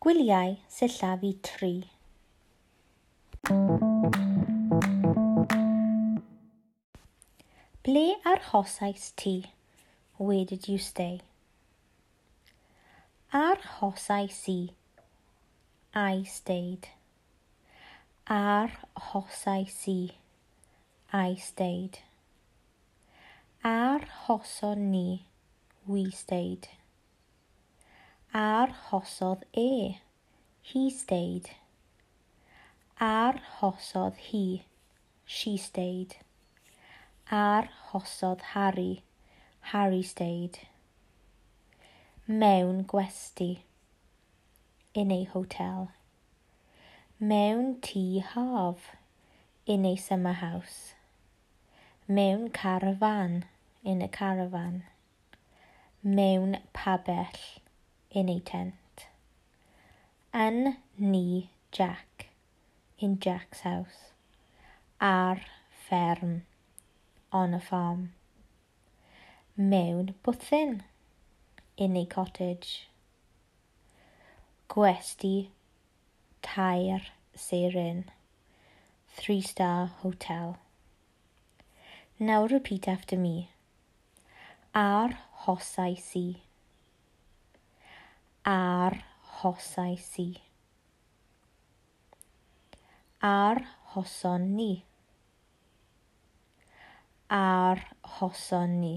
Gwyliau sillaf i tri. Ble arhosais ti? Where did you stay? Arhosais i. I stayed. Arhosais i. I stayed. Arhoson ni. We stayed. Arhosodd e. He stayed. Arhosodd hi. She stayed. Arhosodd Harry. Harry stayed. Mewn gwesti. In a hotel. Mewn tŷ haf. In a summer house. Mewn caravan. In a caravan. Mewn pabell in a tent. Yn ni Jack, in Jack's house. Ar fferm, on a farm. Mewn bwthyn, in a cottage. Gwesti, tair, seirin. Three star hotel. Now repeat after me. Ar hosai si ar hosau si. Ar hoson ni. Ar hoson ni.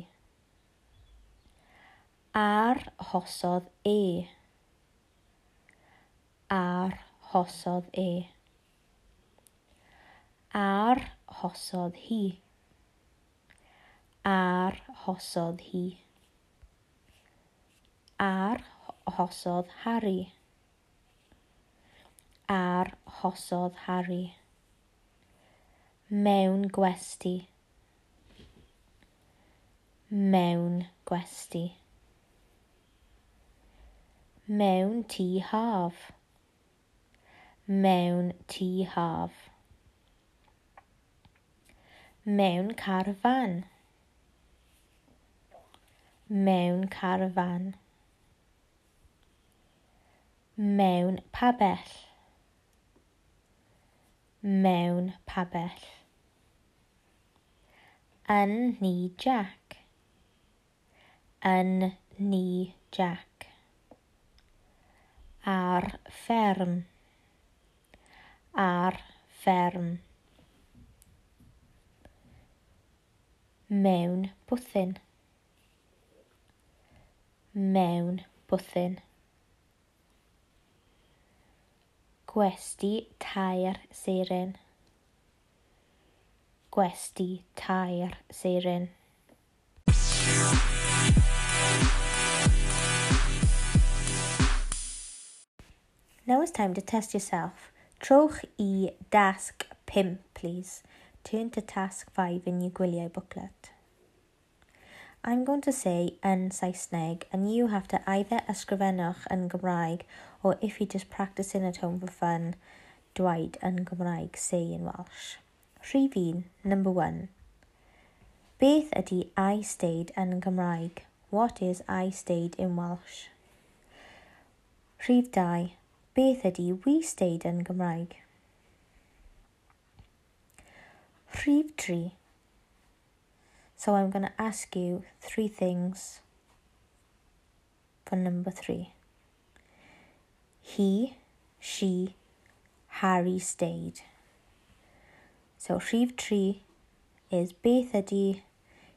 Ar hosodd e. Ar hosodd e. Ar hosodd hi. Ar hosodd hi. hosodd Harry. Ar hosodd Harry. Mewn gwesti. Mewn gwesti. Mewn tŷ haf. Mewn tŷ haf mewn carfan mewn carfan mewn pabell. Mewn pabell. Yn ni Jack. Yn ni Jack. Ar fferm. Ar fferm. Mewn bwthyn. Mewn bwthyn. gwesti tair seren. Gwesti tair seren. Now it's time to test yourself. Trowch i dasg 5, please. Turn to task 5 in your gwyliau booklet. I'm going to say yn Saesneg and you have to either ysgrifennwch yn Gymraeg or if you're just practicing at home for fun, dweud yn Gymraeg, say in Welsh. Rhif 1, number 1. Beth ydy I stayed yn Gymraeg? What is I stayed in Welsh? Rhif 2. Beth ydy we stayed yn Gymraeg? Rhif 3. So I'm going to ask you three things for number 3 he, she, Harry stayed. So rhif tri is beth ydy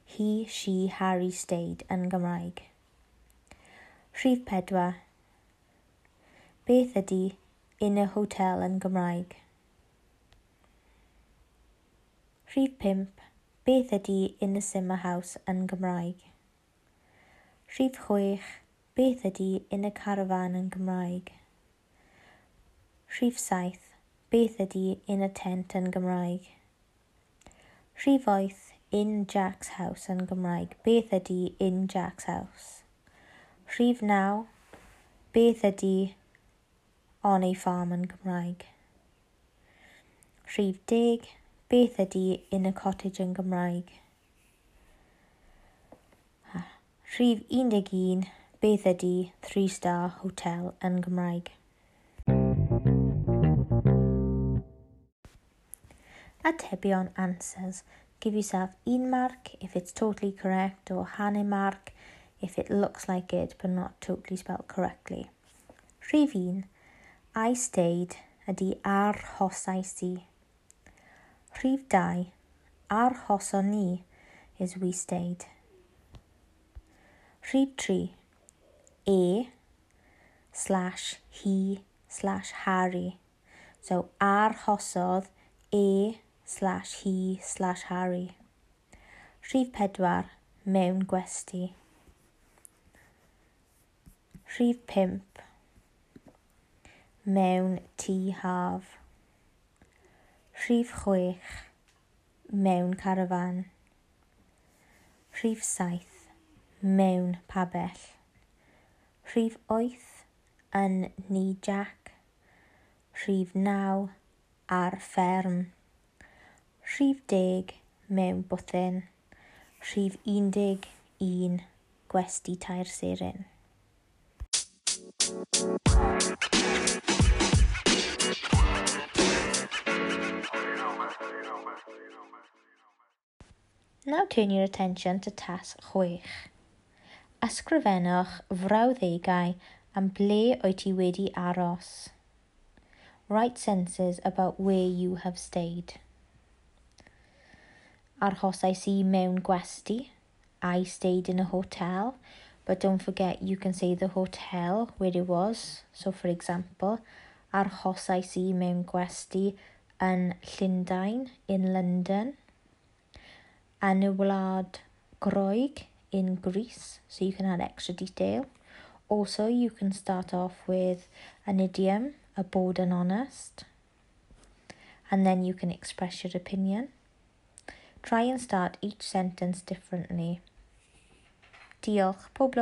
he, she, Harry stayed yn Gymraeg. Rhif pedwar. Beth ydy in a hotel yn Gymraeg? Rhif pimp. Beth ydy in a summer house yn Gymraeg? Rhif chwech. Beth ydy in a caravan yn Gymraeg? Rhif saith. Beth ydy In a Tent yn Gymraeg? Rhif oeth. In Jack's House yn Gymraeg. Beth ydy In Jack's House? Rhif naw. Beth ydy On a Farm yn Gymraeg? Rhif deg. Beth ydy In a Cottage yn Gymraeg? Ah, rhif 11. Beth ydy 3 Star Hotel yn Gymraeg? Atebion answers. Give yourself in mark if it's totally correct or Hane mark if it looks like it but not totally spelled correctly. Rhifin. I stayed ydy arhosais i. Rhif 2. Arhoson ni is we stayed. Rhif 3. E slash he slash Harry. So arhosodd e slash he slash Harry. Rhif pedwar, mewn gwesti. Rhif pimp, mewn tŷ haf. Rhif chwech, mewn carafan. Rhif saith, mewn pabell. Rhif oeth, yn ni Jack. Rhif naw, ar fferm rhif deg mewn bwthyn, rhif undeg un gwesti tair seren. Now turn your attention to task 6. Ysgrifennwch frawddegau am ble oed ti wedi aros. Write sentences about where you have stayed arhosais i mewn gwesti. I stayed in a hotel, but don't forget you can say the hotel where it was. So for example, arhosais i mewn gwesti yn Llundain, in London. Yn y wlad Groeg, in Greece, so you can add extra detail. Also, you can start off with an idiom, a bold and honest, and then you can express your opinion. Try and start each sentence differently. Diolch, pob.